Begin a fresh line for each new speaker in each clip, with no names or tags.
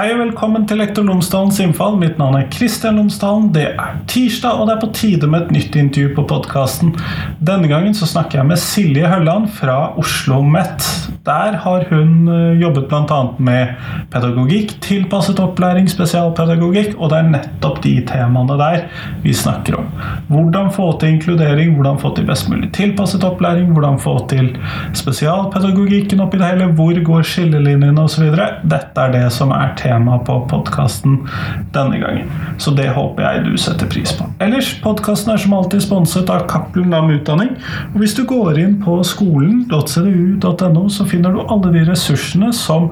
Hei og velkommen til Lektor Lomsdalens innfall. Mitt navn er Kristian Lomsdalen. Det er tirsdag, og det er på tide med et nytt intervju på podkasten. Denne gangen så snakker jeg med Silje Hølland fra Oslo OsloMet. Der har hun eh, jobbet bl.a. med pedagogikk, tilpasset opplæring, spesialpedagogikk, og det er nettopp de temaene der vi snakker om. Hvordan få til inkludering, hvordan få til best mulig tilpasset opplæring, hvordan få til spesialpedagogikken oppi det hele, hvor går skillelinjene osv. Dette er det som er tema på podkasten denne gangen. Så det håper jeg du setter pris på. Ellers, podkasten er som alltid sponset av Cappelen Dam Utdanning. Og hvis du går inn på skolen.cdu.no, så finner du alle de ressursene som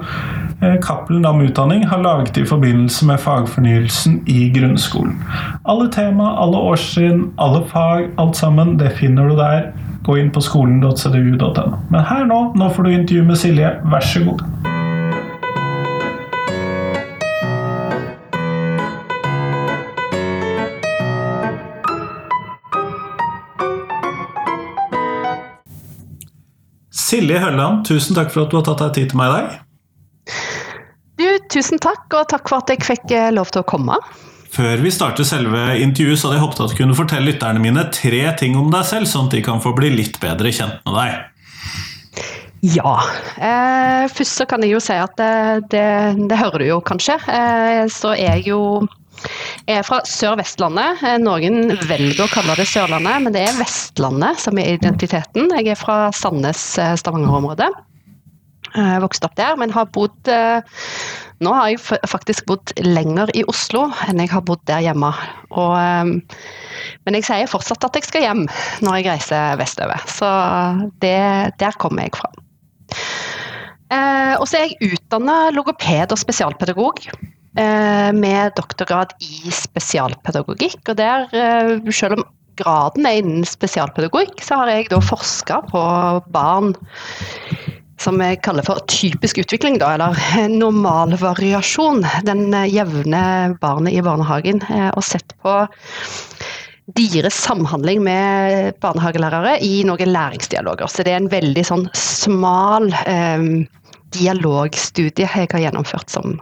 eh, Cappelen Dam Utdanning har laget i forbindelse med fagfornyelsen i grunnskolen. Alle tema, alle årstrinn, alle fag, alt sammen, det finner du der. Gå inn på skolen.cdu.no. Men her nå, nå får du intervju med Silje. Vær så god. Silje Hølland, tusen takk for at du har tatt deg tid til meg i dag.
Du, tusen takk, og takk for at jeg fikk eh, lov til å komme.
Før vi starter selve intervjuet, så hadde jeg håpet at du kunne fortelle lytterne mine tre ting om deg selv, sånn at de kan få bli litt bedre kjent med deg.
Ja. Eh, først så kan jeg jo si at det, det, det hører du jo kanskje. Eh, så er jeg jo er fra Sør-Vestlandet. Eh, noen velger å kalle det Sørlandet, men det er Vestlandet som er identiteten. Jeg er fra Sandnes-Stavanger-området. Eh, jeg vokste opp der, men har bodd eh, Nå har jeg faktisk bodd lenger i Oslo enn jeg har bodd der hjemme. Og, men jeg sier fortsatt at jeg skal hjem når jeg reiser vestover. Så det, der kommer jeg fra. Og så er jeg utdanna logoped og spesialpedagog. Eh, med doktorgrad i spesialpedagogikk. Og der, eh, selv om graden er innen spesialpedagogikk, så har jeg da forska på barn som vi kaller for typisk utvikling, da, eller normalvariasjon. Den jevne barnet i barnehagen. Eh, og sett på deres samhandling med barnehagelærere i noen læringsdialoger. Så det er en veldig sånn smal eh, dialogstudie jeg har gjennomført som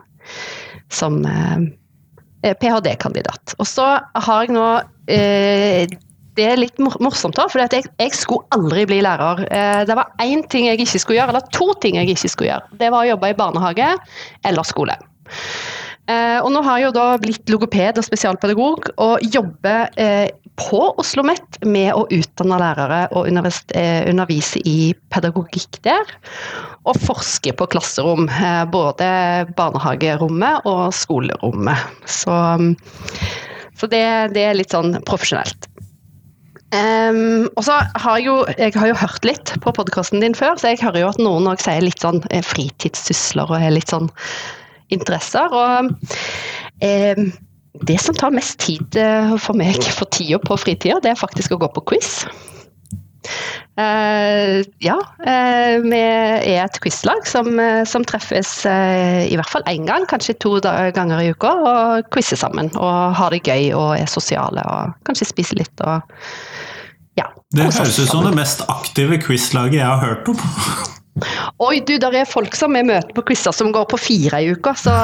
som eh, ph.d.-kandidat. Og så har jeg nå eh, det er litt morsomt, da, for jeg, jeg, skulle aldri bli lærer. Eh, det var én ting jeg ikke skulle gjøre, eller to ting jeg ikke skulle gjøre. Det var å jobbe i barnehage eller skole. Og nå har jeg jo da blitt logoped og spesialpedagog, og jobber på Oslo OsloMet med å utdanne lærere og eh, undervise i pedagogikk der. Og forske på klasserom. Eh, både barnehagerommet og skolerommet. Så, så det, det, er litt sånn profesjonelt. Um, og så har jeg, jo, jeg har jo hørt litt på podkasten din før, så jeg hører jo at noen òg sier litt sånn eh, fritidssysler og er litt sånn interesser. Og um, det som tar mest tid eh, for meg for tida på fritida, det er faktisk å gå på quiz. Uh, ja, uh, vi er et quizlag som, som treffes uh, i hvert fall én gang, kanskje to ganger i uka, og quizer sammen. Og har det gøy og er sosiale og kanskje spiser litt og ja.
Det høres ut som det mest aktive quizlaget jeg har hørt om.
Oi, du, der er folk som vi møter på quizer som går på fire i uka, så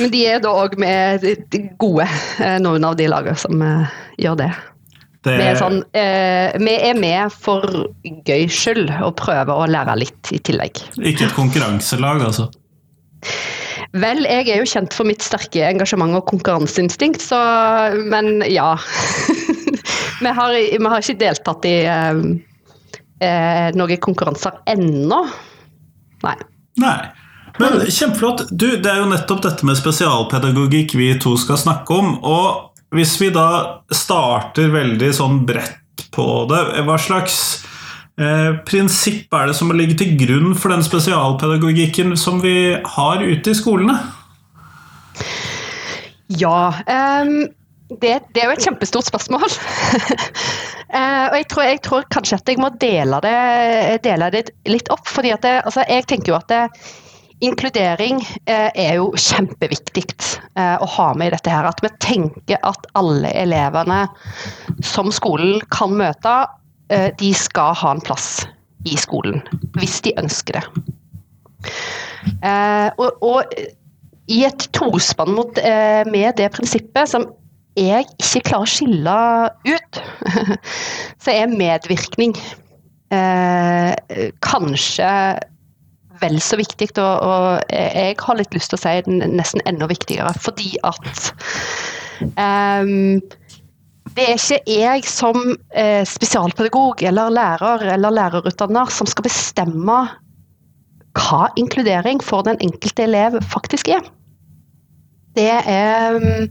Men de er da òg med de gode, eh, noen av de lagene som eh, gjør det. det... Vi, er sånn, eh, vi er med for gøy skyld og prøver å lære litt i tillegg.
Ikke et konkurranselag, altså?
Vel, jeg er jo kjent for mitt sterke engasjement og konkurranseinstinkt, så Men ja. vi, har, vi, har, ikke deltatt i eh, eh noen konkurranser ennå. Nei.
Nei. Men Kjempeflott. Du, Det er jo nettopp dette med spesialpedagogikk vi to skal snakke om. Og hvis vi da starter veldig sånn bredt på det, hva slags eh, prinsipp er det som ligger til grunn for den spesialpedagogikken som vi har ute i skolene?
Ja um, det, det, er jo et kjempestort spørsmål. uh, og jeg tror, jeg tror, kanskje at jeg må dele det, dele det litt opp. fordi altså, Jeg tenker jo at det, Inkludering eh, er jo kjempeviktig eh, å ha med i dette. her, At vi tenker at alle elevene som skolen kan møte, eh, de skal ha en plass i skolen. Hvis de ønsker det. Eh, og, og, i et tospann mot, eh, med det prinsippet som jeg ikke klarer å skille ut, så er medvirkning eh, kanskje vel så viktig, og, og, jeg har litt lyst til å si nesten enda viktigere, fordi at eh, det er ikke jeg som eh, spesialpedagog eller lærer eller lærerutdanner som skal bestemme hva inkludering for den enkelte elev faktisk er. Det er um,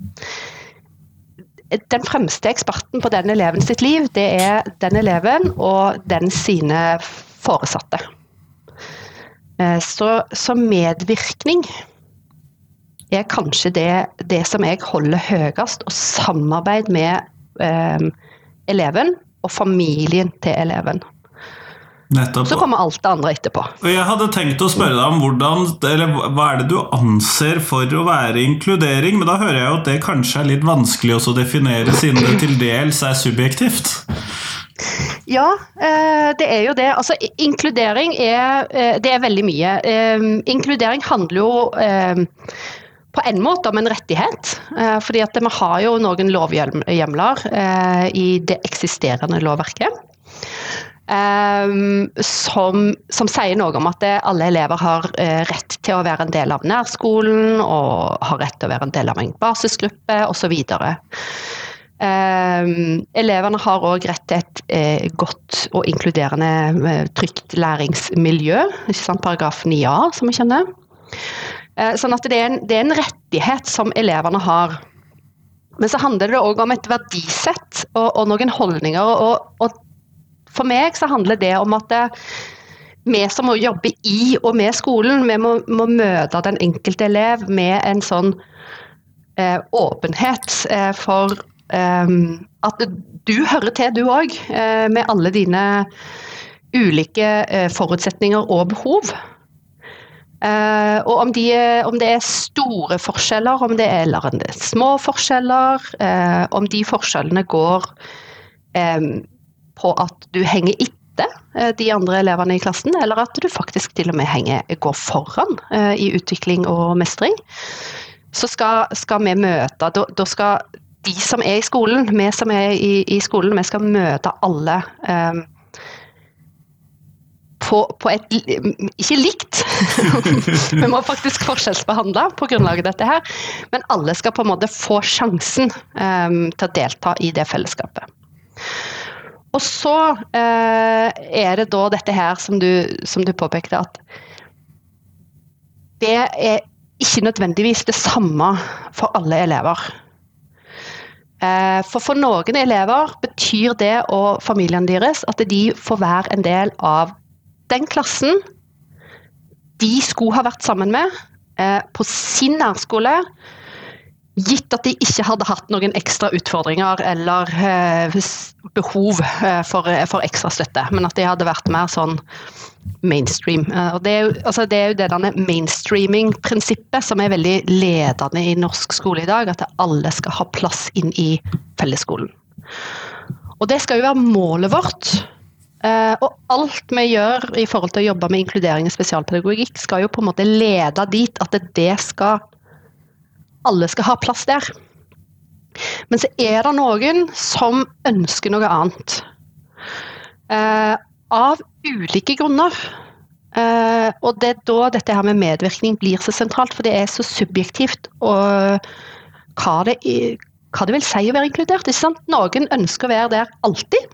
Den fremste eksperten på den eleven sitt liv, det er den eleven og den sine foresatte. Eh, så, så medvirkning er kanskje det, det, som jeg holder høyest, og samarbeid med eh, eleven og familien til eleven.
Nettopp.
Så kommer alt det andre etterpå.
Jeg hadde tenkt å spørre deg om hvordan, eller hva er det du anser for å være inkludering, men da hører jeg jo at det kanskje er litt vanskelig å definere, siden det til dels er subjektivt?
Ja, eh, det er jo det. Altså, inkludering er, eh, det er veldig mye. Eh, inkludering handler jo på en måte om en rettighet. fordi at vi har jo noen lovhjemler i det eksisterende lovverket. Som, som, sier noe om at alle elever har rett til å være en del av nærskolen og har rett til å være en del av en basisgruppe osv. Um, elevene har òg rett til et eh, godt og inkluderende eh, trygt læringsmiljø, ikke sant? paragraf 9a, som vi kjenner. Sånn at det er, en, det er, en, rettighet som elevene har. Men så handler det òg om et verdisett og, og noen holdninger. Og, og, for meg så handler det om at det, vi som må jobbe i og med skolen, vi må, må møte den enkelte elev med en sånn eh, åpenhet eh, for eh, at du hører til, du òg, eh, med alle dine ulike eh, forutsetninger og behov. Uh, og om, de, om, det er store forskjeller, om det er, eller det er små forskjeller, uh, om de forskjellene går um, på at du henger etter uh, de andre elevene i klassen, eller at du faktisk til og med henger, går foran i utvikling og mestring, så skal, skal vi møte Da, da skal de som er i skolen, vi som er i, i skolen, vi skal møte alle um, på, på, et Ikke likt, vi må faktisk forskjellsbehandle på grunnlag av dette her. Men alle skal på en måte få sjansen um, til å delta i det fellesskapet. Og så eh, er det da dette her som du, som du påpekte, at det er ikke nødvendigvis det samme for alle elever. Eh, for for noen elever betyr det og familiene deres at de får være en del av den klassen de skulle ha vært sammen med eh, på sin nærskole, gitt at de ikke hadde hatt noen ekstra utfordringer eller eh, behov for, for ekstra støtte, men at de hadde vært mer sånn mainstream. Eh, det er jo, altså det, er jo det denne mainstreaming-prinsippet som er veldig ledende i norsk skole i dag. At alle skal ha plass inn i fellesskolen. Og det skal jo være målet vårt. Eh, og alt vi gjør i forhold til å jobbe med inkludering i spesialpedagogikk, skal jo på en måte lede dit at det skal Alle skal ha plass der. Men så er det noen som ønsker noe annet. Eh, av ulike grunner. Eh, og det er da dette her med medvirkning blir så sentralt, for det er så subjektivt og hva det, hva det vil si å være inkludert. Noen ønsker å være der alltid.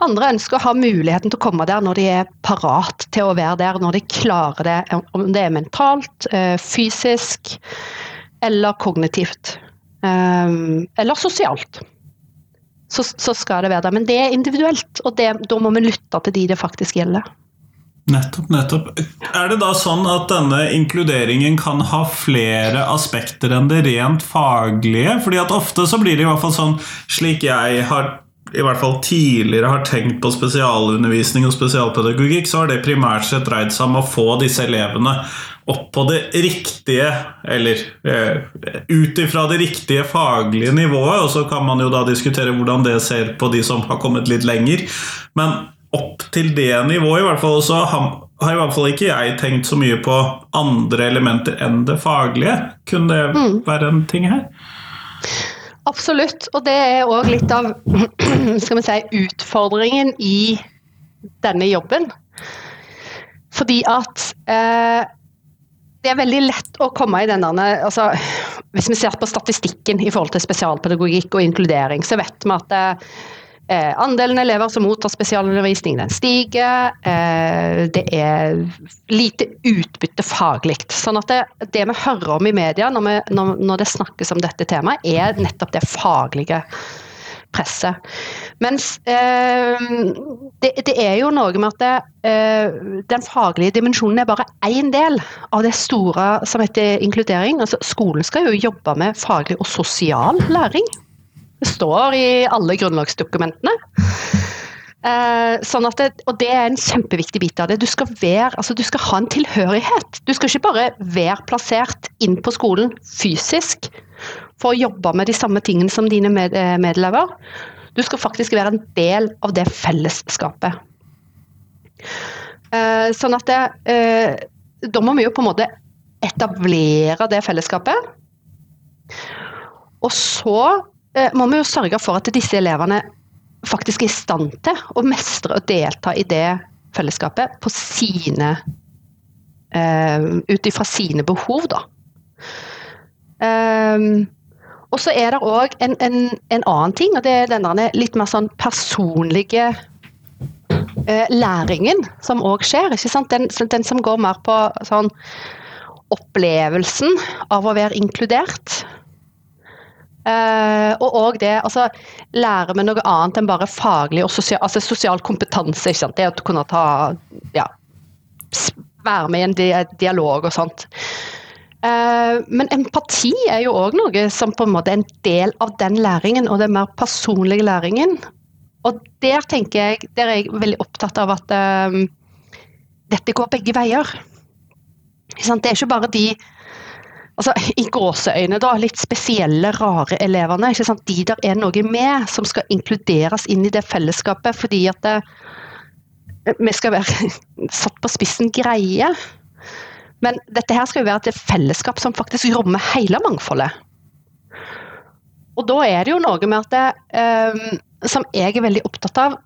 Andre ønsker å ha muligheten til å komme der når de er parat til å være der, når de klarer det. Om det er mentalt, uh, fysisk eller kognitivt. Um, eller sosialt så, så, skal det være der. Men det er individuelt, og det, da må vi lytte til de det faktisk gjelder.
Nettopp, nettopp. Er det da sånn at denne inkluderingen kan ha flere aspekter enn det rent faglige? Fordi at ofte så blir det i hvert fall sånn, slik jeg har i hvert fall tidligere har tenkt på spesialundervisning og spesialpedagogikk, så har det primært sett dreid seg om å få disse elevene opp på det riktige, eller eh, ut ifra det riktige faglige nivået. Og så kan man jo da diskutere hvordan det ser på de som har kommet litt lenger. Men opp til det nivået, i hvert fall, så har i hvert fall ikke jeg tenkt så mye på andre elementer enn det faglige. Kunne det
Mm.
være en ting her?
Absolutt. Og det er òg litt av skal vi si, utfordringen i denne jobben. Fordi at eh, det er veldig lett å komme i denne altså, Hvis vi ser på statistikken i forhold til spesialpedagogikk og inkludering, så vet vi at eh, andelen elever som mottar spesialundervisning, den stiger. Eh, det er lite utbytte faglig. Sånn at det, det vi hører om i media når, vi, når, når det snakkes om dette temaet, er nettopp det faglige presset. Mens eh, det, det, er jo noe med at det, eh, den faglige dimensjonen er bare én del av det store som heter inkludering. Altså, skolen skal jo jobbe med faglig og sosial læring. Det står i alle grunnlagsdokumentene. Eh, sånn at det, og det er en kjempeviktig bit av det. Du skal, være, altså du skal ha en tilhørighet. Du skal ikke bare være plassert inn på skolen fysisk for å jobbe med de samme tingene som dine med, medelever. Du skal faktisk være en del av det fellesskapet. Eh, sånn at det, eh, Da må vi jo på en måte etablere det fellesskapet. Og så eh, må vi jo sørge for at disse elevene faktisk er i stand til å mestre og delta i det fellesskapet på sine Ut ifra sine behov, da. Um, og så er det òg en, en, en, annen ting, og det er denne litt mer sånn personlige læringen som òg skjer. ikke sant? Den, den, som går mer på sånn opplevelsen av å være inkludert. Uh, og òg det altså lære med noe annet enn bare faglig og sosial, altså sosial kompetanse. ikke sant? Det å kunne ta ja, være med i en dialog og sånt. Uh, men empati er jo òg noe som på en måte er en del av den læringen, og den mer personlige læringen. Og der tenker jeg, der er jeg veldig opptatt av at uh, dette går begge veier. Det er ikke bare de altså, i gåseøyne da, litt spesielle, rare elevene. ikke sant? De der er noe med, som skal inkluderes inn i det fellesskapet fordi at det, vi skal være satt på spissen greie. Men dette her skal jo være et fellesskap som faktisk rommer hele mangfoldet. Og da er det jo noe med at det, um, som jeg er veldig opptatt av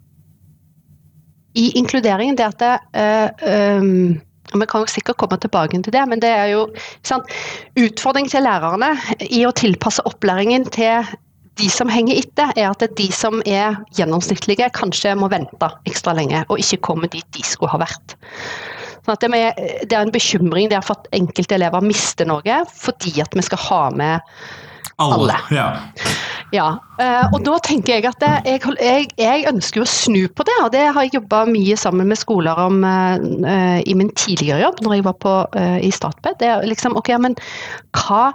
i inkluderingen, det at det, um, og Vi kan sikkert komme tilbake til det, men det er jo sant, utfordring til lærerne i å tilpasse opplæringen til de som henger etter, er at de som er gjennomsnittlige, kanskje må vente ekstra lenge og ikke komme dit de skulle ha vært. Sånn det, med, det, er en bekymring det er for at enkelte elever mister noe fordi at vi skal ha med alle.
Ja.
ja. Og da tenker jeg at jeg, jeg, jeg, ønsker å snu på det, og det har jeg jobba mye sammen med skoler om uh, i min tidligere jobb, når jeg var på, uh, i Statped. Det er liksom, ok, men hva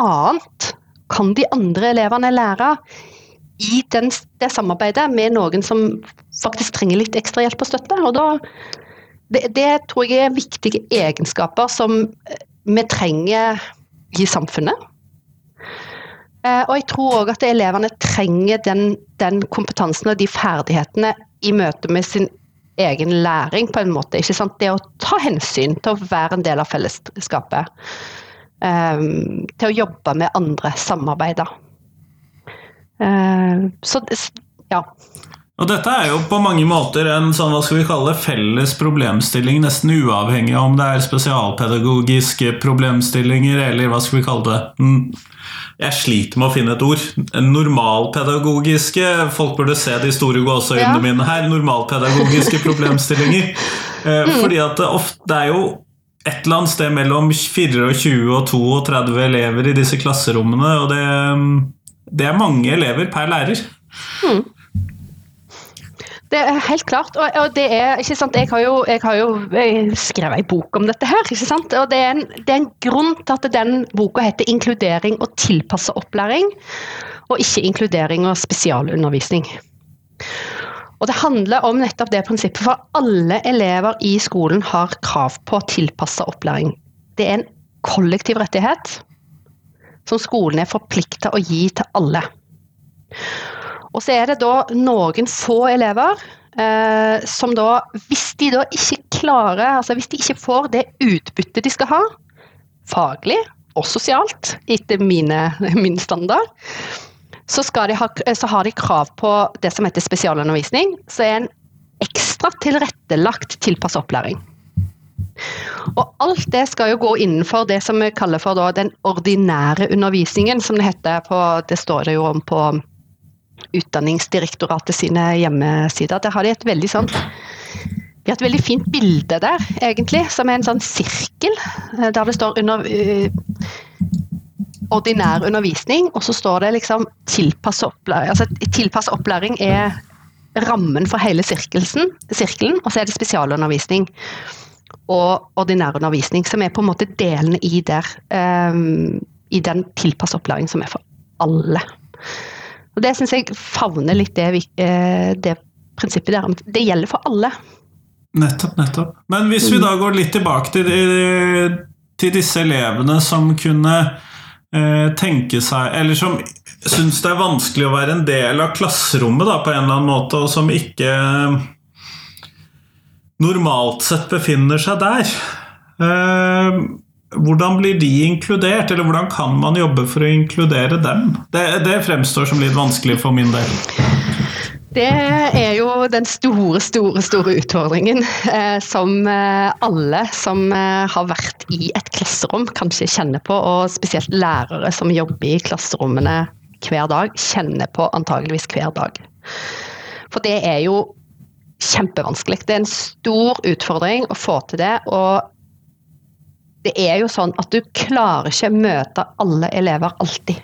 annet kan de andre elevene lære i den, det samarbeidet med noen som faktisk trenger litt ekstra hjelp og støtte? Og da det, det, tror jeg er viktige egenskaper som vi trenger i samfunnet. Og jeg tror òg at elevene trenger den, den, kompetansen og de ferdighetene i møte med sin egen læring, på en måte. ikke sant? Det å ta hensyn til å være en del av fellesskapet. Um, til å jobbe med andre, samarbeide. Uh, så ja.
Og dette er jo på mange måter en sånn, hva skal vi kalle det, felles problemstilling, nesten uavhengig av om det er spesialpedagogiske problemstillinger, eller hva skal vi kalle det Jeg sliter med å finne et ord. Normalpedagogiske Folk burde se de store gåseøynene ja. mine her. Normalpedagogiske problemstillinger. mm. Fordi at det ofte det er jo et eller annet sted mellom 24 og 32 elever i disse klasserommene, og det, det er mange elever per lærer.
Mm. Det er helt klart. Og, og det er, ikke sant, jeg har jo, jeg har jo skrevet en bok om dette her. ikke sant? Og det er, en, det er en grunn til at den boka heter 'Inkludering og tilpassa opplæring', og ikke 'Inkludering og spesialundervisning'. Og Det handler om nettopp det prinsippet, for alle elever i skolen har krav på tilpassa opplæring. Det er en kollektiv rettighet som skolen er forplikta å gi til alle. Og så er det da noen få elever eh, som da, hvis de da ikke klarer Altså hvis de ikke får det utbyttet de skal ha, faglig og sosialt, etter mine, min standard, så, ha, så, har de krav på det som heter spesialundervisning, som er en ekstra tilrettelagt tilpasset opplæring. Og alt det skal jo gå innenfor det som vi kaller for den ordinære undervisningen, som det heter på Det står det jo om på Utdanningsdirektoratet sine hjemmesider. Der har de et veldig sånn vi har et veldig fint bilde der, egentlig, som er en sånn sirkel. Eh, der det står under uh, ordinær undervisning, og så står det liksom tilpass opplæring. Altså, tilpass opplæring er rammen for hele sirkelsen, sirkelen, og så er det spesialundervisning og ordinær undervisning, som er på en måte delene i der. Um, I den tilpass opplæring som er for alle. Og Det syns jeg favner litt det, vi, det prinsippet der. Det gjelder for alle.
Nettopp, nettopp. Men hvis vi da går litt tilbake til, til disse elevene som kunne eh, tenke seg Eller som syns det er vanskelig å være en del av klasserommet da, på en eller annen måte, og som ikke normalt sett befinner seg der. Eh, hvordan blir de inkludert, eller hvordan kan man jobbe for å inkludere dem? Det, det fremstår som litt vanskelig for min del.
Det er jo den store, store, store utfordringen eh, som eh, alle som eh, har vært i et klasserom kanskje kjenner på, og spesielt lærere som jobber i klasserommene hver dag, kjenner på antageligvis hver dag. For det er jo kjempevanskelig. Det er en stor utfordring å få til det. Og det er jo sånn at du klarer ikke møte alle elever alltid.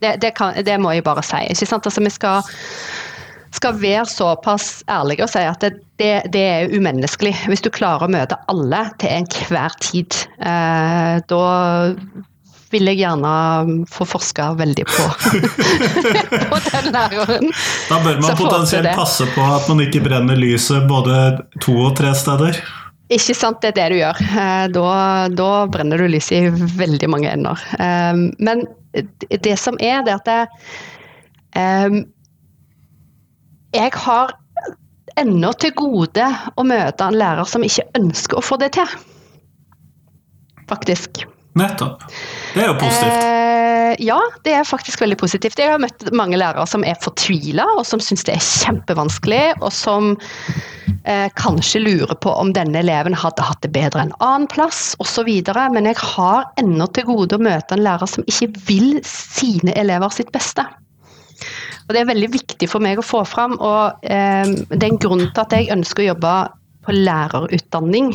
Det, det, kan, det må jeg bare si. ikke sant? Altså, vi skal, skal være såpass ærlige og si at det, det, det, er umenneskelig. Hvis du klarer å møte alle til enhver tid, eh, da vil jeg gjerne få forska veldig på, på den læreren.
Da bør man potensielt passe på at man ikke brenner lyset både to og tre steder.
Ikke sant, det er det du gjør. Eh, da, da brenner du lyset i veldig mange ender. Eh, men det som er, det at jeg, eh, jeg har ennå til gode å møte en lærer som ikke ønsker å få det til. Faktisk.
Nettopp. Det er jo positivt.
Eh, ja, det er faktisk veldig positivt. Jeg har møtt mange lærere som er fortvila, og som syns det er kjempevanskelig, og som eh, kanskje lurer på om denne eleven hadde hatt det bedre en annen plass, osv. Men jeg har ennå til gode å møte en lærer som ikke vil sine elever sitt beste. Og Det er veldig viktig for meg å få fram, og eh, det er en grunn til at jeg ønsker å jobbe på lærerutdanning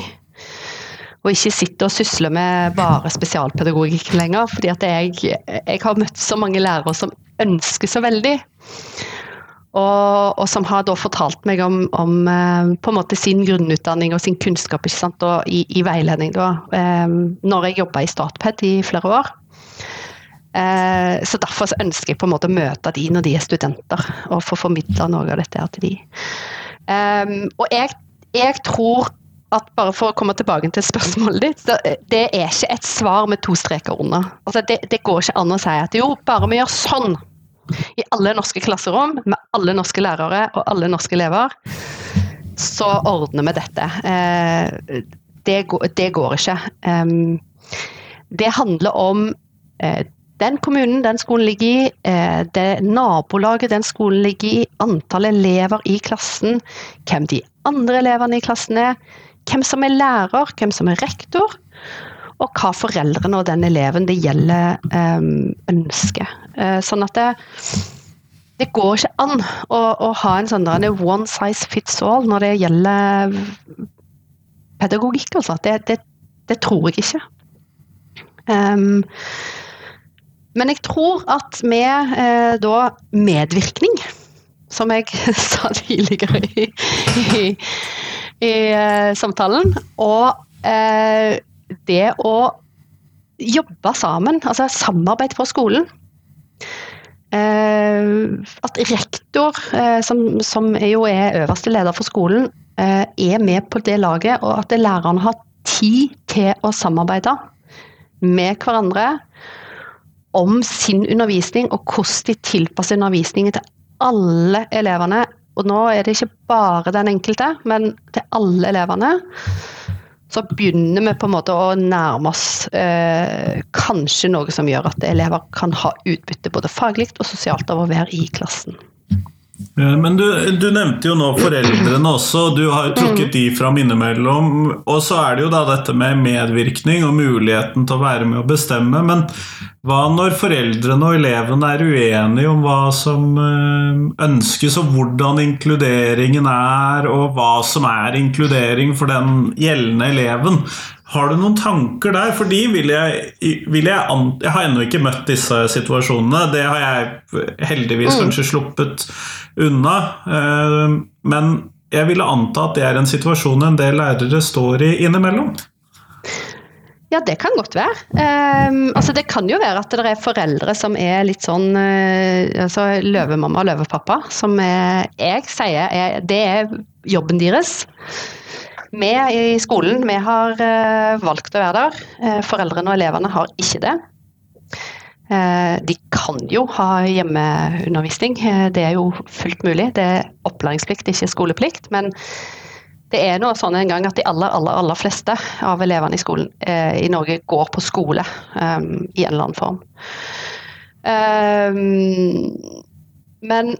og ikke sitte og sysle med bare spesialpedagogikk lenger. fordi jeg, jeg har møtt så mange lærere som ønsker så veldig. Og, og, som har da fortalt meg om, om eh, på en måte sin grunnutdanning og sin kunnskap ikke sant? Og i, i veiledning. Da, eh, når jeg jobba i Statped i flere år. Eh, så Derfor ønsker jeg på en måte å møte de når de er studenter, og få formidla noe av dette her til de. Og jeg, jeg tror at bare for å komme tilbake til spørsmålet ditt, så det er ikke et svar med to streker under. Altså det, det, går ikke an å si at jo, bare vi gjør sånn i alle norske klasserom, med alle norske lærere og alle norske elever, så ordner vi dette. Eh, det, går, det går ikke. Det handler om eh, den kommunen den skolen ligger i, eh, det nabolaget den skolen ligger i, antall elever i klassen, hvem de andre elevene i klassen er, hvem som er lærer, hvem som er rektor, og hva foreldrene og den eleven det gjelder, um, ønsker. Uh, sånn at det, det går ikke an å, å ha en sånn one size fits all når det gjelder pedagogikk. Altså. Det, det, det tror jeg ikke. Um, men jeg tror at med eh, da medvirkning, som jeg sa tidligere i, i, i uh, samtalen. Og uh, det å jobbe sammen, altså samarbeid på skolen. Uh, at rektor, som, som, jo er øverste leder for skolen, er med på det laget, og at lærerne har tid til å samarbeide med hverandre om sin undervisning og hvordan de tilpasser undervisningen til alle elevene og nå er det ikke bare den enkelte, men til alle elevene, så begynner vi på en måte å nærme oss eh, kanskje noe som gjør at elever kan ha utbytte både faglig og sosialt av å være i klassen.
Eh, men du, du, nevnte jo nå foreldrene også, du har trukket de fram innimellom. Og så er det jo da dette med medvirkning og muligheten til å være med å bestemme. Men hva når foreldrene og elevene er uenige om hva som eh, ønskes, og hvordan inkluderingen er, og hva som er inkludering for den gjeldende eleven? Har du noen tanker der? For de vil jeg, vil jeg Jeg har ennå ikke møtt disse situasjonene. Det har jeg heldigvis mm. kanskje sluppet unna. Eh, men jeg ville anta at det er en situasjon en del lærere står i innimellom.
Ja, det kan godt være. Um, altså, det kan jo være at det er foreldre som er litt sånn uh, altså, løvemamma og løvepappa, som er, jeg sier er, det er jobben deres. Vi i skolen vi har uh, valgt å være der. Uh, foreldrene og elevene har ikke det. Uh, de kan jo ha hjemmeundervisning, det er jo fullt mulig. Det er opplæringsplikt, ikke skoleplikt. Men det er nå sånn en gang at de aller, aller, aller fleste av elevene i skolen i Norge går på skole um, i en eller annen form. Um, men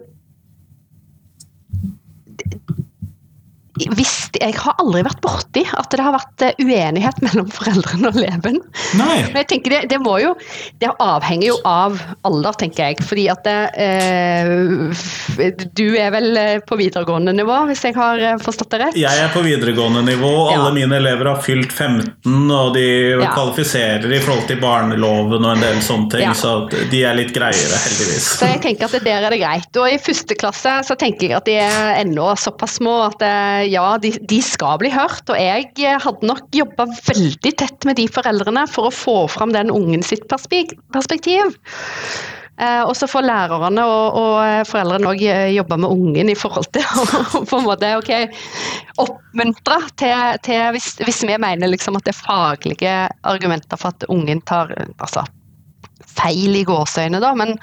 hvis, jeg har aldri vært borti at det har vært eh, uenighet mellom foreldrene og eleven.
Nei.
Men jeg tenker det, det, må jo Det avhenger jo av alder, tenker jeg. Fordi at det, eh, Du er vel eh, på videregående nivå, hvis jeg har eh, forstått det rett?
Jeg er på videregående nivå. Alle ja. mine elever har fylt 15, og de ja. kvalifiserer i forhold til barneloven og en del sånne ting. Ja. Så de er litt greiere, heldigvis.
Så jeg tenker at der er det greit. Og i første klasse så tenker jeg at de er ennå såpass små at det ja, de, de, skal bli hørt. Og jeg eh, hadde nok jobba veldig tett med de foreldrene for å få fram den ungen sitt perspektiv. Eh, og så får lærerne og, og eh, foreldrene òg eh, jobbe med ungen i forhold til å på en måte okay, oppmuntre til, til hvis, hvis, vi mener liksom at det er faglige argumenter for at ungen tar altså, feil i gåseøyne, da. men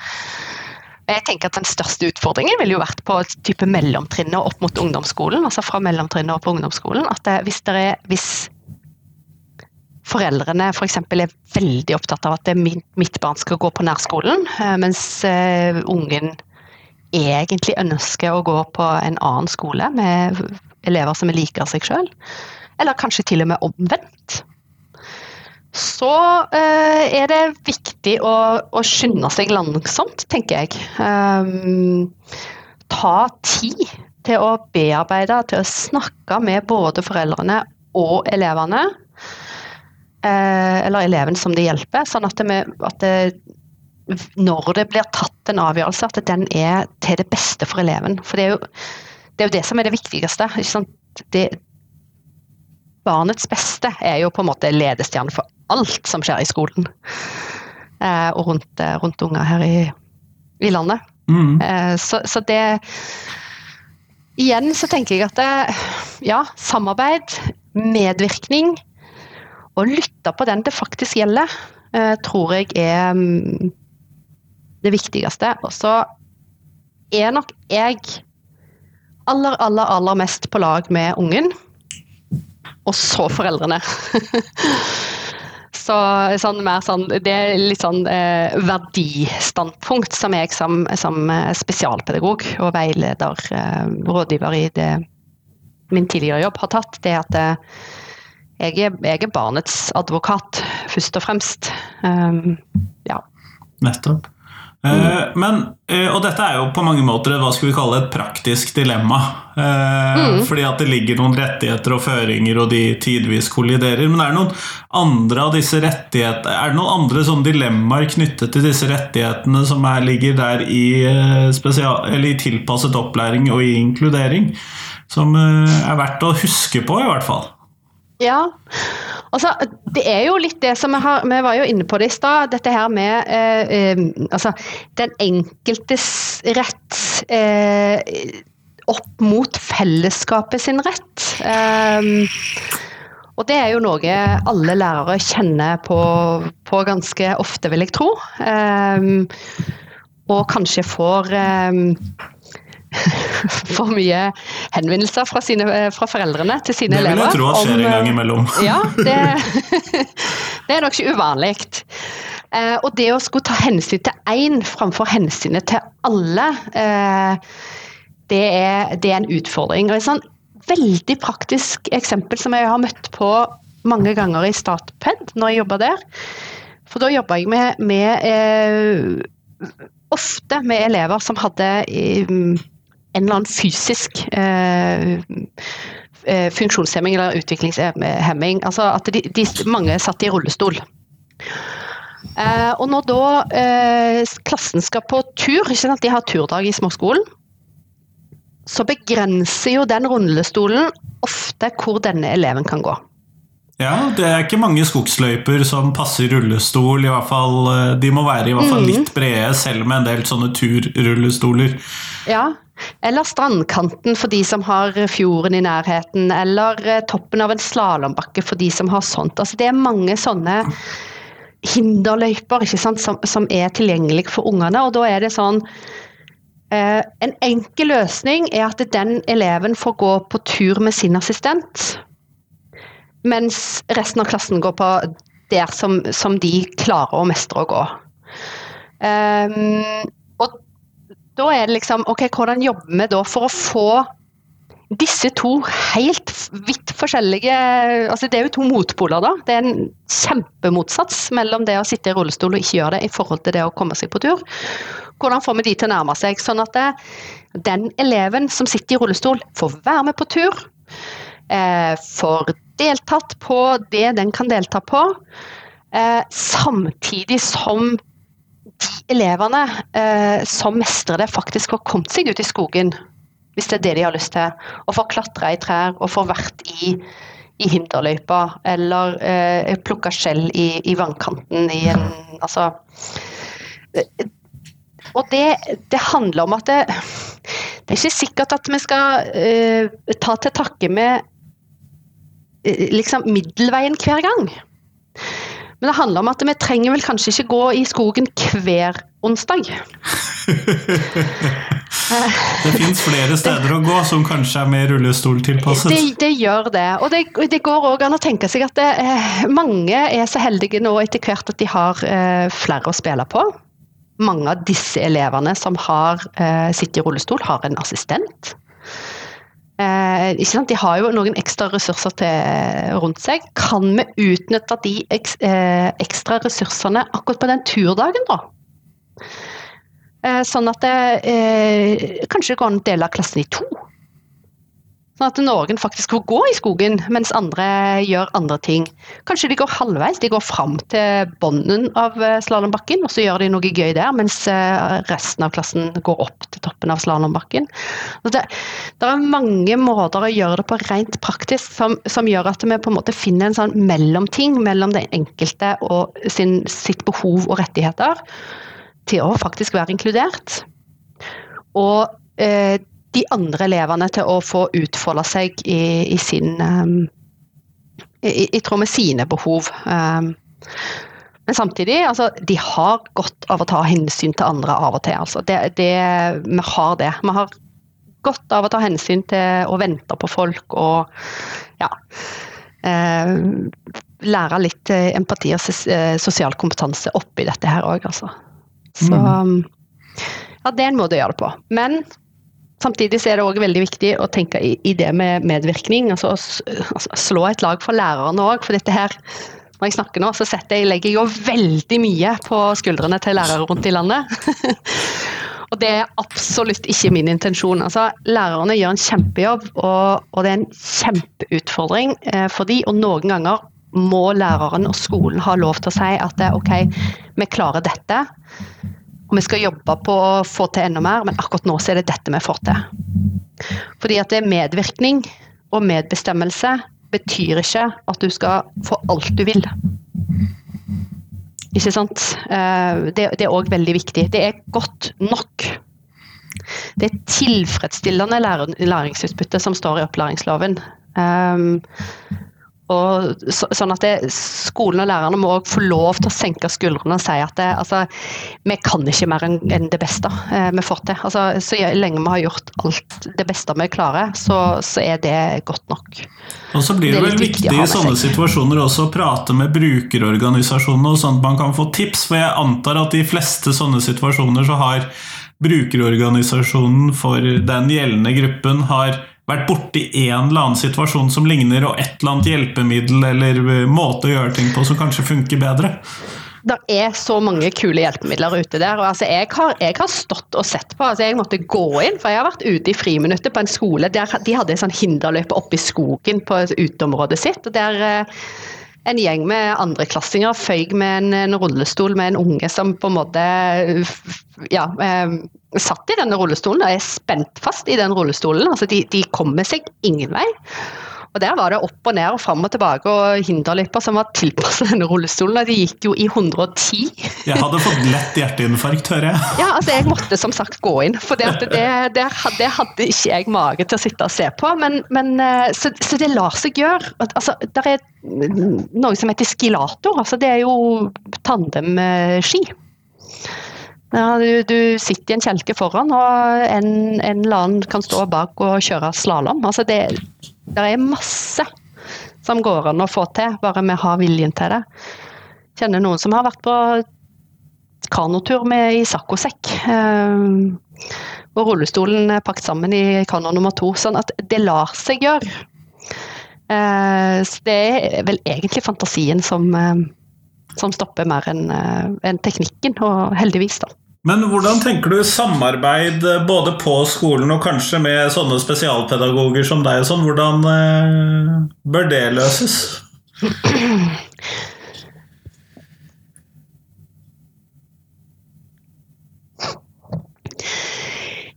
jeg tenker at Den største utfordringen ville jo vært på type mellomtrinnet opp mot ungdomsskolen. altså fra mellomtrinnet opp på ungdomsskolen, at det, hvis, det er, hvis foreldrene f.eks. For er veldig opptatt av at mitt barn skal gå på nærskolen, eh, mens eh, ungen egentlig ønsker å gå på en annen skole med elever som liker seg sjøl, eller kanskje til og med omvendt så eh, er det viktig å, å, skynde seg langsomt, tenker jeg. Um, ta tid til å bearbeide, til å snakke med både foreldrene og elevene. Eh, eller eleven som det hjelper, sånn at, det, at det, når det blir tatt en avgjørelse, at den er til det beste for eleven. For det er jo det, er jo det som er det viktigste. Barnets beste er jo på en måte ledestjerne for alt som skjer i skolen. Eh, og rundt, eh, rundt, unger her i, i landet. Mm. Eh, så, så, det Igjen så tenker jeg at det, ja, samarbeid, medvirkning og lytte på den det faktisk gjelder, eh, tror jeg er um, det viktigste. Og så er nok jeg aller, aller, aller mest på lag med ungen. Og så foreldrene. Så sånn, mer sånn, det er litt sånn eh, verdistandpunkt som jeg som, som eh, spesialpedagog og veileder, eh, rådgiver i det, min tidligere jobb, har tatt. Det at eh, jeg, er, jeg, er, barnets advokat, først og fremst. Um, ja.
Nettopp. Mm. Men, eh, og dette er jo på mange måter hva skal vi kalle et praktisk dilemma. Eh, mm. Fordi at det ligger noen rettigheter og føringer, og de tidvis kolliderer. Men er det noen andre av disse rettigheter Er det noen andre sånne dilemmaer knyttet til disse rettighetene som er, ligger der i, spesial, i tilpasset opplæring og i inkludering? Som er verdt å huske på, i hvert fall.
Ja. Altså, det er jo litt det som vi har Vi var jo inne på det i stad. Dette her med eh, eh, altså, den enkeltes rett eh, opp mot fellesskapet sin rett. Eh, og det er jo noe alle lærere kjenner på, på ganske ofte, vil jeg tro. Eh, og kanskje får får mye henvendelser fra, sine, fra foreldrene til sine elever.
Det vil jeg tro at skjer en gang imellom.
Ja, det, det er nok ikke uvanlig. Eh, og det å skulle ta hensyn til én framfor hensynet til alle, eh, det, er, det er en utfordring. Og et sånn veldig praktisk eksempel som jeg har møtt på mange ganger i Statped når jeg jobber der. For da jobba jeg med, med eh, ofte med elever som hadde eh, en eller annen fysisk eh, eh, funksjonshemming eller utviklingshemming. Altså at de, de, mange satt i rullestol. Eh, og når da klassen skal på tur, ikke sant? de har turdag i småskolen, så begrenser jo den rullestolen ofte hvor denne eleven kan gå.
Ja, det er ikke mange skogsløyper som passer rullestol. i hvert fall, eh, De må være i hvert fall litt brede, selv med en del sånne turrullestoler.
Ja, eller strandkanten for de som har fjorden i nærheten, eller eh, toppen av en slalåmbakke for de som har sånt. Altså, det er mange sånne hinderløyper ikke sant, som, som er tilgjengelige for ungene, og da er det sånn eh, En enkel løsning er at den eleven får gå på tur med sin assistent, mens resten av klassen går på der som, som de klarer å mestre å gå. Um, og da er det liksom Ok, hvordan jobber vi da for å få disse to helt vidt forskjellige altså Det er jo to motpoler, da. Det er en kjempemotsats mellom det å sitte i rullestol og ikke gjøre det, i forhold til det å komme seg på tur. Hvordan får vi de til å nærme seg, sånn at det, den eleven som sitter i rullestol, får være med på tur, eh, får deltatt på det den kan delta på, eh, samtidig som de elevene eh, som mestrer det, faktisk har kommet seg ut i skogen hvis det er det de har lyst til. Og får klatre i trær og får vært i, i hinderløypa. Eller eh, plukka skjell i, i, vannkanten i en Altså Og det, det handler om at det, det er ikke sikkert at vi skal eh, ta til takke med eh, liksom middelveien hver gang. Men det handler om at vi trenger vel kanskje ikke gå i skogen hver onsdag.
Det fins flere steder å gå som kanskje er mer rullestoltilpasset.
Det, det gjør det. Og det, det går òg an å tenke seg at det, eh, mange er så heldige nå etter hvert at de har eh, flere å spille på. Mange av disse elevene som har eh, sitter i rullestol, har en assistent. Eh, de har jo noen ekstra ressurser til, rundt seg. Kan vi utnytte de eks, eh, ekstra ressursene akkurat på den turdagen, da? Sånn at det eh, kanskje går an å dele klassen i to. Sånn at noen faktisk får gå i skogen, mens andre gjør andre ting. Kanskje de går halvveis, de går fram til bunnen av slalåmbakken, og så gjør de noe gøy der, mens resten av klassen går opp til toppen av slalåmbakken. Det, det, er mange måter å gjøre det på rent praktisk som, som, gjør at vi på en måte finner en sånn mellomting mellom den enkelte og sin, sitt behov og rettigheter til å faktisk være inkludert. Og eh, de andre elevene til å få utfolde seg i, i sin um, i, i, tråd med sine behov. Um, men samtidig, altså, de har godt av å ta hensyn til andre av og til. Altså. Det, det, vi har det. Vi har godt av å ta hensyn til å vente på folk og ja. Eh, lære litt empati og sosial kompetanse oppi dette her òg, altså. Så mm. ja, det er en måte å gjøre det på. Men samtidig er det òg veldig viktig å tenke i, det med medvirkning. Altså, å slå et lag for lærerne òg, for dette her når jeg snakker nå, så jeg, legger jeg jo veldig mye på skuldrene til lærere rundt i landet. og det er absolutt ikke min intensjon. Altså, lærerne gjør en kjempejobb, og, og det er en kjempeutfordring eh, for de, og noen ganger må læreren og skolen ha lov til å si at ok, vi klarer dette. Og vi skal jobbe på å få til enda mer, men akkurat nå så er det dette vi får til. Fordi at det er medvirkning og medbestemmelse betyr ikke at du skal få alt du vil. Ikke sant? Eh, det, er òg veldig viktig. Det er godt nok. Det er tilfredsstillende læringsutbytte som står i opplæringsloven. Um, og så, sånn at det, skolen og lærerne må også få lov til å senke skuldrene og si at det, altså, vi kan ikke mer enn en det beste eh, vi får til. Altså, så lenge vi har gjort alt det beste vi klarer, så, så er det godt nok.
Og så blir det,
Det
vel
viktig
viktig i sånne
seg.
situasjoner også å prate med brukerorganisasjonene, og sånn at man kan få tips. For jeg antar at i de fleste sånne situasjoner så har brukerorganisasjonen for den gjeldende gruppen har vært borti en eller annen situasjon som ligner, og et eller annet hjelpemiddel eller eh, måte å gjøre ting på som kanskje funker bedre.
Det er så mange kule hjelpemidler ute der. og altså, jeg, har, jeg har stått og sett på. altså Jeg måtte gå inn, for jeg har vært ute i friminuttet på en skole der de hadde en sånn hinderløype oppe i skogen på uteområdet sitt. og der eh, en gjeng med andreklassinger føyk med en, en rullestol med en unge som på en måte ja, eh, satt i denne rullestolen og er spent fast i den rullestolen. altså De, de kommer seg ingen vei. Og Der var det opp og ned og fram og tilbake og hinderløyper som var tilpasset denne rullestolen. og De gikk jo i 110.
Jeg hadde fått lett hjerteinfarkt, hører jeg.
Ja, altså Jeg måtte som sagt gå inn, for det, det, det, det hadde ikke jeg mage til å sitte og se på. Men, men, eh, så, så det lar seg gjøre. Altså, der er noe som heter skilator. altså Det er jo tandemski. Ja, du, du sitter i en kjelke foran, og en, en eller annen kan stå bak og kjøre slalåm. Altså det, det er masse som går an å få til, bare vi har viljen til det. Kjenner noen som har vært på kanotur med i saccosekk. Eh, og rullestolen er pakket sammen i kano nummer to. Sånn at det lar seg gjøre. Eh, det er vel egentlig fantasien som, eh, som stopper mer enn teknikken, og heldigvis, da.
Men hvordan tenker du samarbeid eh, både på skolen og kanskje med sånne spesialpedagoger som deg og sånn, hvordan eh, bør det løses?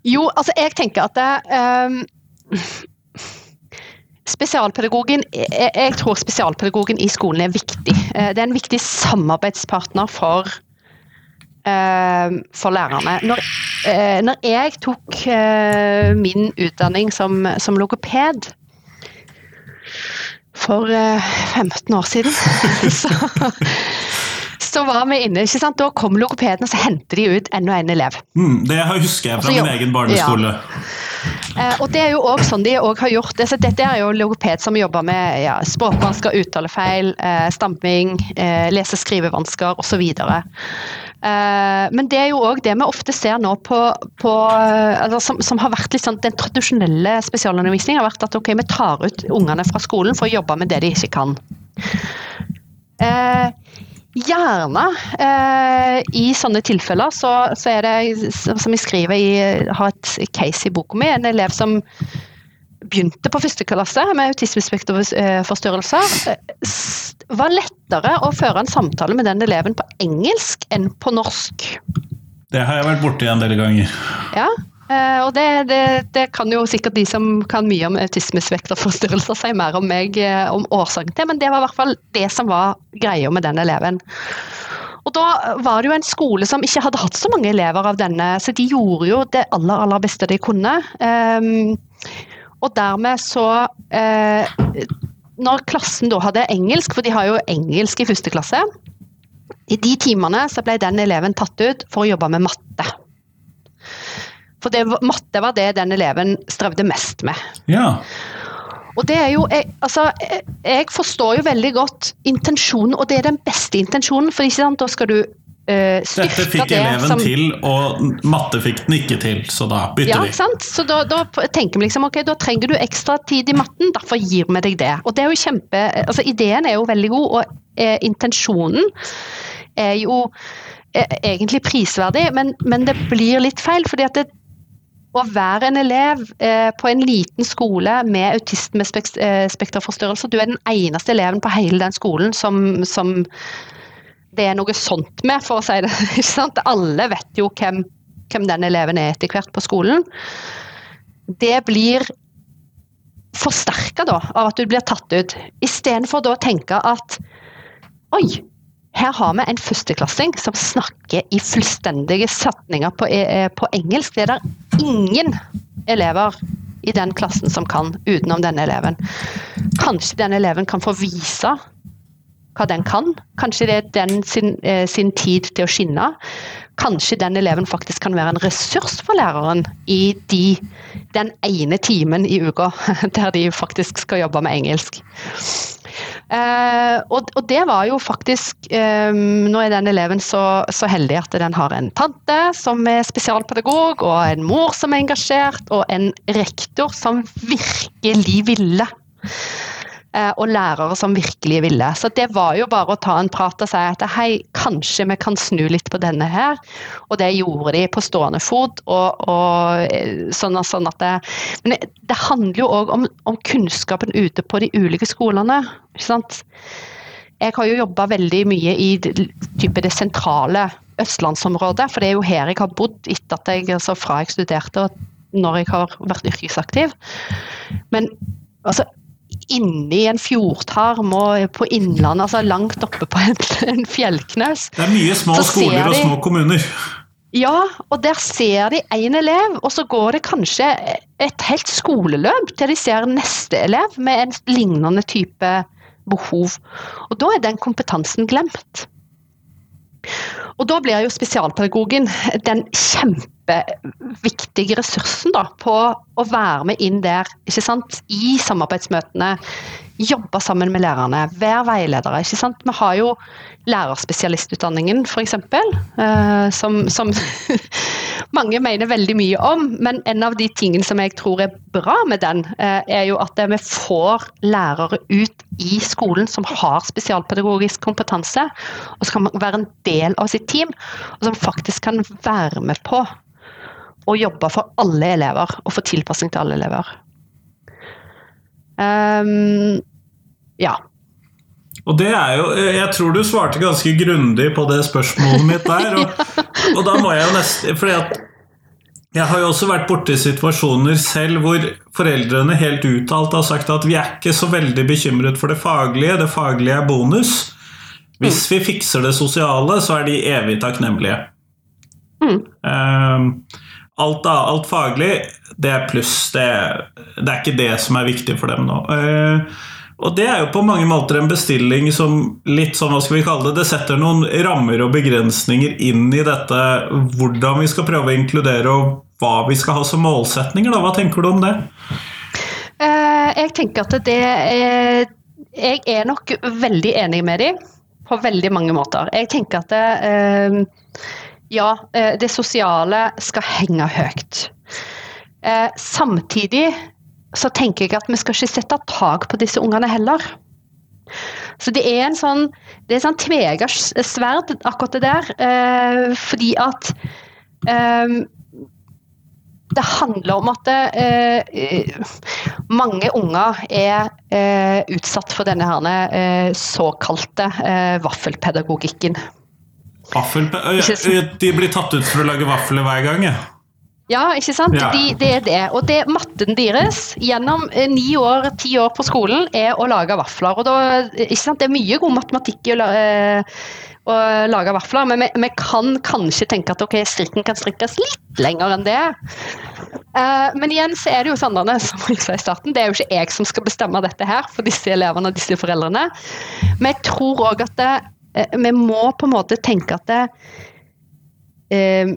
Jo, altså jeg tenker at det, ehm, Spesialpedagogen, jeg, jeg tror spesialpedagogen i skolen er viktig. Eh, Det er en viktig samarbeidspartner for, eh, for lærerne. Når, eh, når jeg tok eh, min utdanning som, som logoped for eh, 15 år siden, så, så var vi inne. ikke sant? Da kom logopeden og så hentet de ut enda en elev.
Mm, det husker jeg fra min
ja.
egen barneskole.
Eh, og det er jo også sånn de også har gjort det. Så dette er jo logoped som jobber med ja, språkvansker, uttalefeil, eh, stamping, eh, lese-skrivevansker osv. Eh, men det er jo òg det vi ofte ser nå på, på eh, altså, som, som har vært litt sånn Den tradisjonelle spesialundervisningen har vært at ok, vi tar ut ungene fra skolen for å jobbe med det de ikke kan. Eh, Gjerne. Eh, I sånne tilfeller så, så er det, som jeg skriver i har et case i boka mi, en elev som begynte på første klasse med autismespekterforstyrrelser. eh, s- var lettere å føre en samtale med den eleven på engelsk enn på norsk.
Det har jeg vært borti en del ganger.
Ja, eh, og det, det, det kan jo sikkert de som kan mye om autismespekterforstyrrelser si mer om meg eh, om årsaken til, men det var i hvert fall det som var greia med den eleven. Og da var det jo en skole som ikke hadde hatt så mange elever av denne, så de gjorde jo det aller, aller beste de kunne. Ehm, og dermed så eh, Når klassen da hadde engelsk, for de har jo engelsk i første klasse, i de timene så ble den eleven tatt ut for å jobbe med matte. For det, matte var det den eleven strevde mest med.
Ja.
Og det er jo, jeg, altså, jeg, forstår jo veldig godt intensjonen, og det er den beste intensjonen. For ikke sant, da skal du eh, styrke
Dette fikk
det
eleven
som
til, og matte fikk den ikke til, så da bytter
ja,
vi.
Ja, sant? Så da, da tenker vi liksom ok, da trenger du ekstra tid i matten, derfor gir vi deg det. Og det er jo kjempe, altså Ideen er jo veldig god, og eh, intensjonen er jo eh, egentlig prisverdig, men, men det blir litt feil. fordi at det, å være en elev eh, på en liten skole med autisme-spekterforstyrrelser, du er den eneste eleven på hele den skolen som, som det er noe sånt med, for å si det. ikke sant? Alle vet jo hvem, hvem den eleven er etter hvert på skolen. Det blir forsterka av at du blir tatt ut, istedenfor da å tenke at oi, her har vi en førsteklassing som snakker i fullstendige setninger på, eh, på engelsk. Det er der ingen elever i den klassen som kan, utenom denne eleven. kanskje den eleven kan få vise hva den kan. Kanskje det er den sin, eh, sin, tid til å skinne. Kanskje den eleven faktisk kan være en ressurs for læreren i de, den ene timen i uka der de faktisk skal jobbe med engelsk. Eh, og, og, det var jo faktisk eh, Nå er den eleven så, så, heldig at den har en tante som er spesialpedagog, og en mor som er engasjert, og en rektor som virkelig ville. Eh, og lærere som virkelig ville. Så det var jo bare å ta en prat og si at hei, kanskje vi kan snu litt på denne her. Og det gjorde de på stående fot. og, og eh, sånn, sånn at det, Men det, handler jo òg om, om, kunnskapen ute på de ulike skolene. ikke sant? Jeg har jo jobba veldig mye i type det sentrale østlandsområdet, for det er jo her jeg har bodd etter at jeg, altså fra jeg studerte og når jeg har vært yrkesaktiv. Men altså, inni en fjordtarm og på Innlandet, altså langt oppe på en, en fjellknaus.
Det er mye små skoler og små kommuner.
Ja, og der ser de én elev, og så går det kanskje et helt skoleløp til de ser neste elev med en lignende type behov. Og da er den kompetansen glemt. Og da blir jo spesialpedagogen den kjempeviktige ressursen da, på å være med inn der ikke sant? i samarbeidsmøtene. Jobbe sammen med lærerne, være veiledere. ikke sant? Vi har jo lærerspesialistutdanningen, f.eks., eh, som, som mange mener veldig mye om. Men en av de tingene som jeg tror er bra med den, eh, er jo at vi får lærere ut i skolen som har spesialpedagogisk kompetanse, og som kan være en del av sitt team, og som faktisk kan være med på å jobbe for alle elever og få tilpassing til alle elever. Um, ja.
Og det er jo Jeg tror du svarte ganske grundig på det spørsmålet mitt der. Og, og da må jeg jo nesten fordi at jeg har jo også vært borti situasjoner selv hvor foreldrene helt uttalt har sagt at vi er ikke så veldig bekymret for det faglige, det faglige er bonus. Hvis vi fikser det sosiale, så er de evig takknemlige. Mm. Um, alt, alt, faglig, det er pluss. Det, det, er ikke det som er viktig for dem nå. Uh, og det er jo på mange måter en bestilling som litt sånn, hva skal vi kalle det, det setter noen rammer og begrensninger inn i dette hvordan vi skal prøve å inkludere, og hva vi skal ha som målsetninger. Da. Hva tenker du om det?
Eh, jeg tenker at det er Jeg er nok veldig enig med dem på veldig mange måter. Jeg tenker at det, eh, ja, eh, det sosiale skal henge høyt. Samtidig så tenker jeg at vi skal ikke sette tak på disse ungene heller. Så det er en sånn det er sånn tvega sverd, akkurat det der. Eh, fordi at eh, det handler om at eh, mange unger er eh, utsatt for denne her, eh, såkalte eh, vaffelpedagogikken.
Vaffel, de blir tatt ut for å lage vafler hver gang? Ja.
Ja, ikke sant. Ja. De, det er det. Og det, matten deres gjennom eh, ni år, ti år på skolen er å lage vafler. Og da, ikke sant? Det er mye god matematikk i å, eh, å lage vafler, men vi, vi, kan kanskje tenke at ok, strikken kan strikkes litt lenger enn det. Eh, men igjen så er det jo Sandane som jeg sa i starten, det er jo ikke jeg som skal bestemme dette her for disse elevene og disse foreldrene. Men jeg tror òg at det, eh, vi må på en måte tenke at det, eh,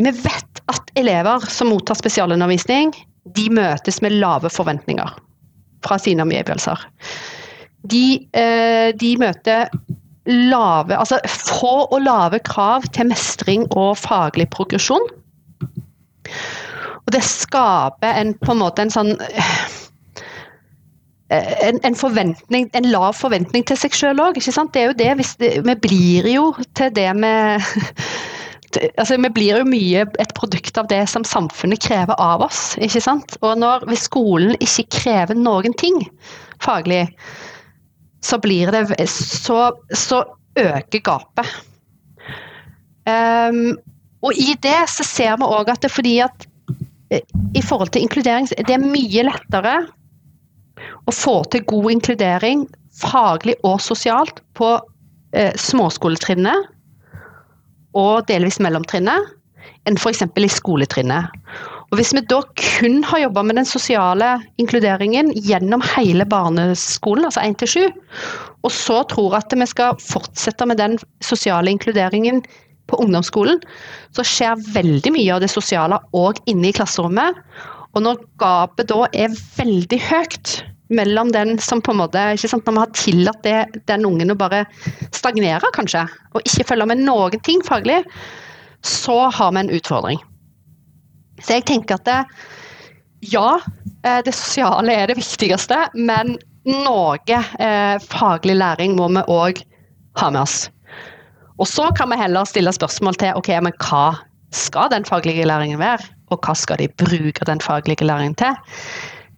vi vet at elever som mottar spesialundervisning, de møtes med lave forventninger fra sine omgivelser. De, eh, de, møter lave, altså få og lave krav til mestring og faglig progresjon. Og det skaper en, på en måte en sånn eh, en, en, forventning, en lav forventning til seg sjøl òg. Det er Vi blir jo til det vi altså, Vi blir jo mye et produkt av det som samfunnet krever av oss. ikke sant? Og når, hvis skolen ikke krever noen ting faglig, så blir det Så, så øker gapet. Um, og i det så ser vi òg at det er fordi at eh, i forhold til inkludering Det er mye lettere å få til god inkludering faglig og sosialt på eh, småskoletrinnet og delvis mellomtrinnet enn f.eks. i skoletrinnet. Og Hvis vi da kun har jobba med den sosiale inkluderingen gjennom hele barneskolen, altså 1 til 7, og så tror at vi skal fortsette med den sosiale inkluderingen på ungdomsskolen, så skjer veldig mye av det sosiale òg inne i klasserommet. Og når gapet da er veldig høyt mellom den som på en måte ikke sant, Når vi har tillatt det, den ungen å bare stagnere, kanskje, og ikke følge med noen ting faglig, så har vi en utfordring. Så jeg tenker at det, ja, eh, det sosiale er det viktigste, men noe eh, faglig læring må vi òg ha med oss. Og så kan vi heller stille spørsmål til ok, men hva skal den faglige læringen være, og hva skal de bruke den faglige læringen til?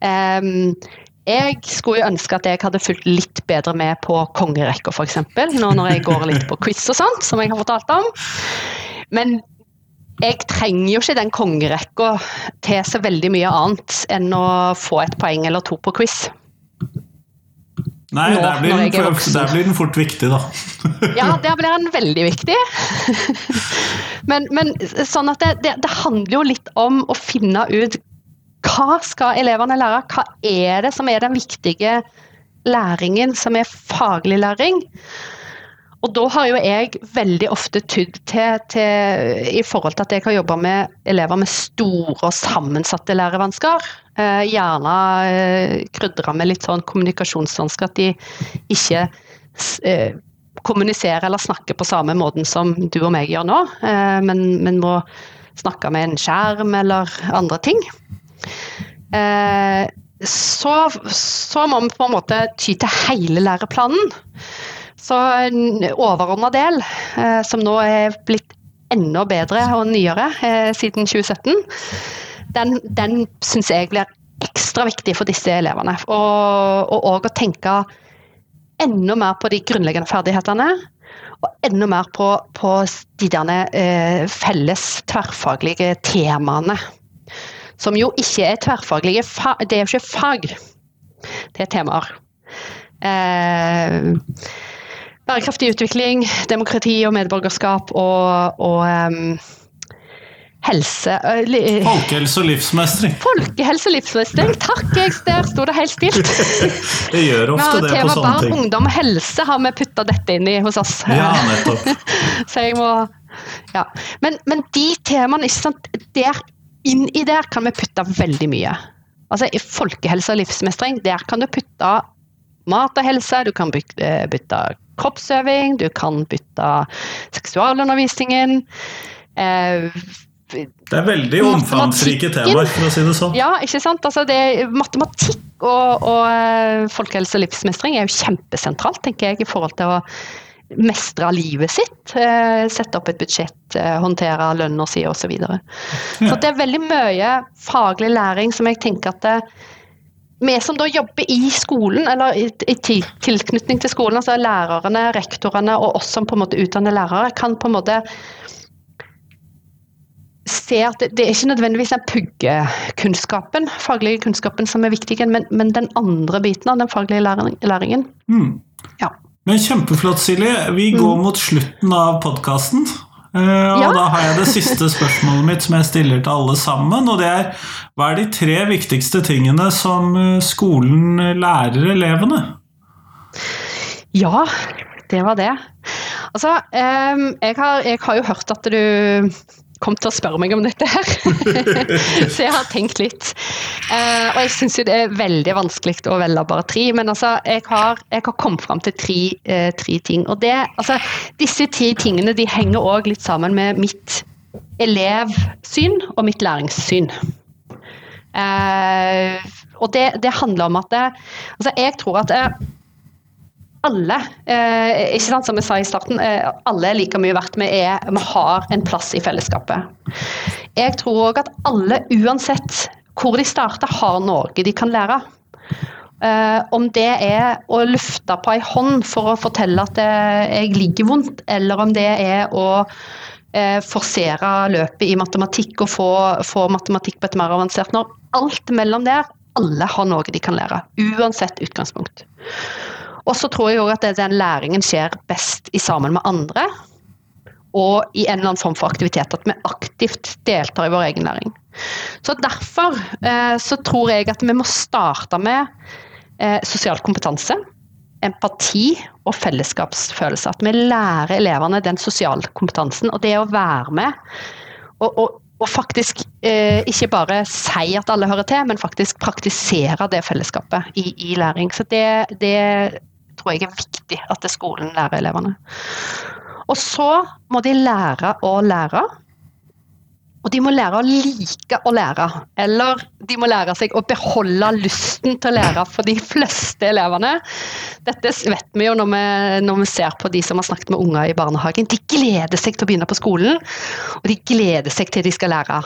Um, jeg skulle ønske at jeg hadde fulgt litt bedre med på kongerekka, f.eks. Nå når jeg går litt på quiz og sånt, som jeg har fortalt om. Men jeg trenger jo ikke den kongerekka til så veldig mye annet enn å få et poeng eller to på quiz.
Nei, Nå, der, blir den, der, blir den, fort viktig, da.
ja, der blir den veldig viktig. men, men, sånn at det, det, det, handler jo litt om å finne ut hva skal elevene lære? Hva er det som er den viktige læringen, som er faglig læring? Og da har jo jeg veldig ofte tydd til, til, i forhold til at jeg har jobba med elever med store og sammensatte lærevansker. Eh, gjerne eh, krydra med litt sånn kommunikasjonsvansker, at de ikke eh, kommuniserer eller snakker på samme måten som du og meg gjør nå, men, men, må snakke med en skjerm eller andre ting. Så, så må vi på en måte ty til hele læreplanen. Så en overordna del, som nå er blitt enda bedre og nyere siden 2017, den, den syns jeg blir ekstra viktig for disse elevene. Og òg å tenke enda mer på de grunnleggende ferdighetene. Og enda mer på, på de derne, eh, felles tverrfaglige temaene. Som jo ikke er tverrfaglige Det er jo ikke fag, det er temaer. Eh, Bærekraftig utvikling, demokrati og medborgerskap og, og um, helse
Folkehelse og livsmestring.
Folkehelse og livsmestring, takk! Jeg, der sto det helt stilt.
det gjør ofte det på sånne
barn,
ting.
Ungdom og helse har vi putta dette inn i hos oss.
Ja, nettopp.
Så jeg må Ja. Men, men de temaene, ikke sant, der, inn i der kan vi putte veldig mye. Altså i Folkehelse og livsmestring, der kan du putte mat og helse, du kan bytte, bytte kroppsøving, du kan bytte seksualundervisningen. Eh,
det er veldig omfangsrike temaer, for å si det sånn.
Ja, ikke sant. Altså, det, matematikk og, og eh, folkehelse og livsmestring er jo kjempesentralt, tenker jeg, i forhold til å mestre livet sitt. Eh, sette opp et budsjett, håndtere lønna si osv. Så, videre. så det er veldig mye faglig læring som jeg tenker at det, vi som da jobber i skolen, eller i tilknytning til skolen, altså lærerne, rektorene og oss som på en måte utdanner lærere, kan på en måte se at det, det er ikke nødvendigvis den puggekunnskapen, faglige kunnskapen som er viktig, men, men, den andre biten av den faglige læringen.
Mm. Ja. Men Kjempeflott, Silje. Vi går mm. mot slutten av podkasten. Uh, og ja. da har jeg det siste spørsmålet mitt som jeg stiller til alle sammen. Og det er hva er de tre viktigste tingene som eh, skolen lærer elevene?
Ja, det var det. Altså, um, jeg, har, jeg har jo hørt at du kom til å spørre meg om dette her. så jeg har tenkt litt. Uh, og jeg syns jo det er veldig vanskelig å velge bare tre, men altså, jeg har, jeg har kommet fram til tre, uh, tre ting. Og det, altså, disse tre tingene de henger òg litt sammen med mitt elevsyn og mitt læringssyn. Uh, og det, det, handler om at det, altså, jeg tror at alle, eh, ikke sant, som jeg sa i starten, eh, alle er like mye verdt. Vi, er, vi har en plass i fellesskapet. Jeg tror òg at alle, uansett hvor de starter, har noe de kan lære. Eh, om det er å lufte på ei hånd for å fortelle at jeg ligger vondt, eller om det er å eh, forsere løpet i matematikk og få, få matematikk på et mer avansert når Alt mellom der, alle har noe de kan lære. Uansett utgangspunkt. Og så tror jeg òg at den læringen skjer best i sammen med andre. og i en eller annen form for aktivitet. At vi aktivt deltar i vår egen læring. Så Derfor eh, så tror jeg at vi må starte med eh, sosial kompetanse empati og fellesskapsfølelse. At vi lærer elevene den sosiale kompetansen og det å være med. Og, og, og faktisk eh, ikke bare si at alle hører til, men faktisk praktisere det fellesskapet i, i læring. Så det, det, tror jeg er viktig at skolen lærer elevene. Og så må de lære å lære. Og de må lære å like å lære. Eller de må lære seg å beholde lysten til å lære for de fleste elevene. Dette vet vi jo når vi, når vi ser på de som har snakket med unger i barnehagen. De gleder seg til å begynne på skolen, og de gleder seg til de skal lære.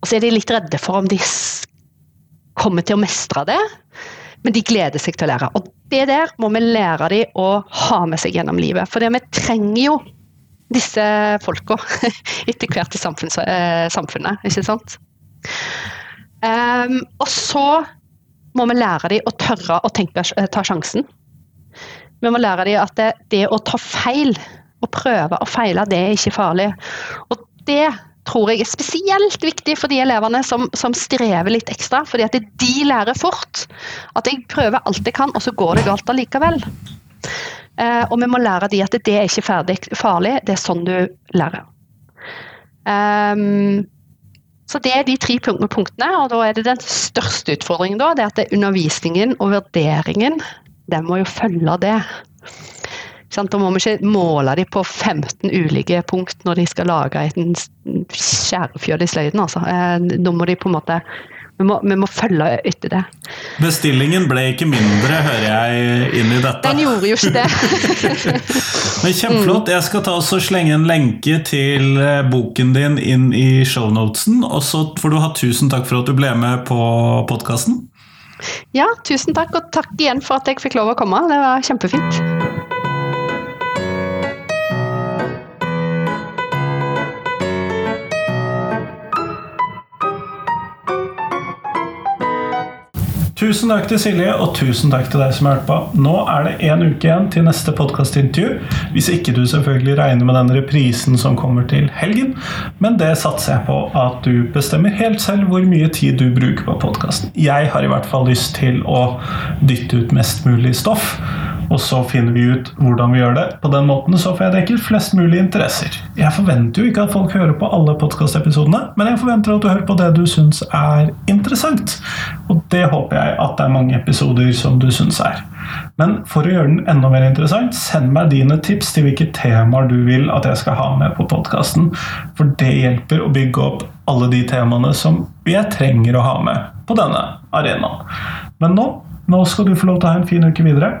Og så er de litt redde for om de kommer til å mestre det, men de gleder seg til å lære. Og det der må vi lære dem å ha med seg gjennom livet. For vi trenger jo disse folka etter hvert i eh, samfunnet, ikke sant. Um, og så må vi lære dem å tørre å tenke, eh, ta sjansen. Vi må lære dem at det, det å ta feil, å prøve å feile, det er ikke farlig. Og det tror jeg er spesielt viktig for de elevene som, som, strever litt ekstra. fordi at de lærer fort. At jeg prøver alt jeg kan, og så går det galt allikevel. Eh, og vi må lære de at det er ikke ferdig farlig, det er sånn du lærer. Um, så Det er de tre punktene, og da er det den største utfordringen. Da, det er at det undervisningen og vurderingen den må jo følge det. Da må vi ikke måle dem på 15 ulike punkt når de skal lage en skjærefjøl i sløyden. Altså. Eh, nå må de på en måte vi må, vi må, følge etter det.
Bestillingen ble ikke mindre, hører jeg inn i dette.
Den gjorde jo ikke det.
Men Kjempeflott. Jeg skal ta og slenge en lenke til eh, boken din inn i shownotesen. Og så får du ha tusen takk for at du ble med på podkasten.
Ja, tusen takk, og takk igjen for at jeg fikk lov å komme. Det var kjempefint.
Tusen takk til Silje, og tusen takk til deg som har hørt på. Nå er det én uke igjen til neste podkastintervju. Hvis ikke du selvfølgelig regner med den reprisen som kommer til helgen. Men det satser jeg på at du bestemmer helt selv hvor mye tid du bruker på podkasten. Jeg har i hvert fall lyst til å dytte ut mest mulig stoff. Og så finner vi ut hvordan vi gjør det. På den måten så får jeg dekket flest mulig interesser. Jeg forventer jo ikke at folk hører på alle podkastepisodene, men jeg forventer at du hører på det du syns er interessant. Og det håper jeg at det er mange episoder som du syns er. Men for å gjøre den enda mer interessant, send meg dine tips til hvilke temaer du vil at jeg skal ha med på podkasten. For det hjelper å bygge opp alle de temaene som jeg trenger å ha med på denne arenaen. Men nå, nå skal du få lov til å ha en fin uke videre.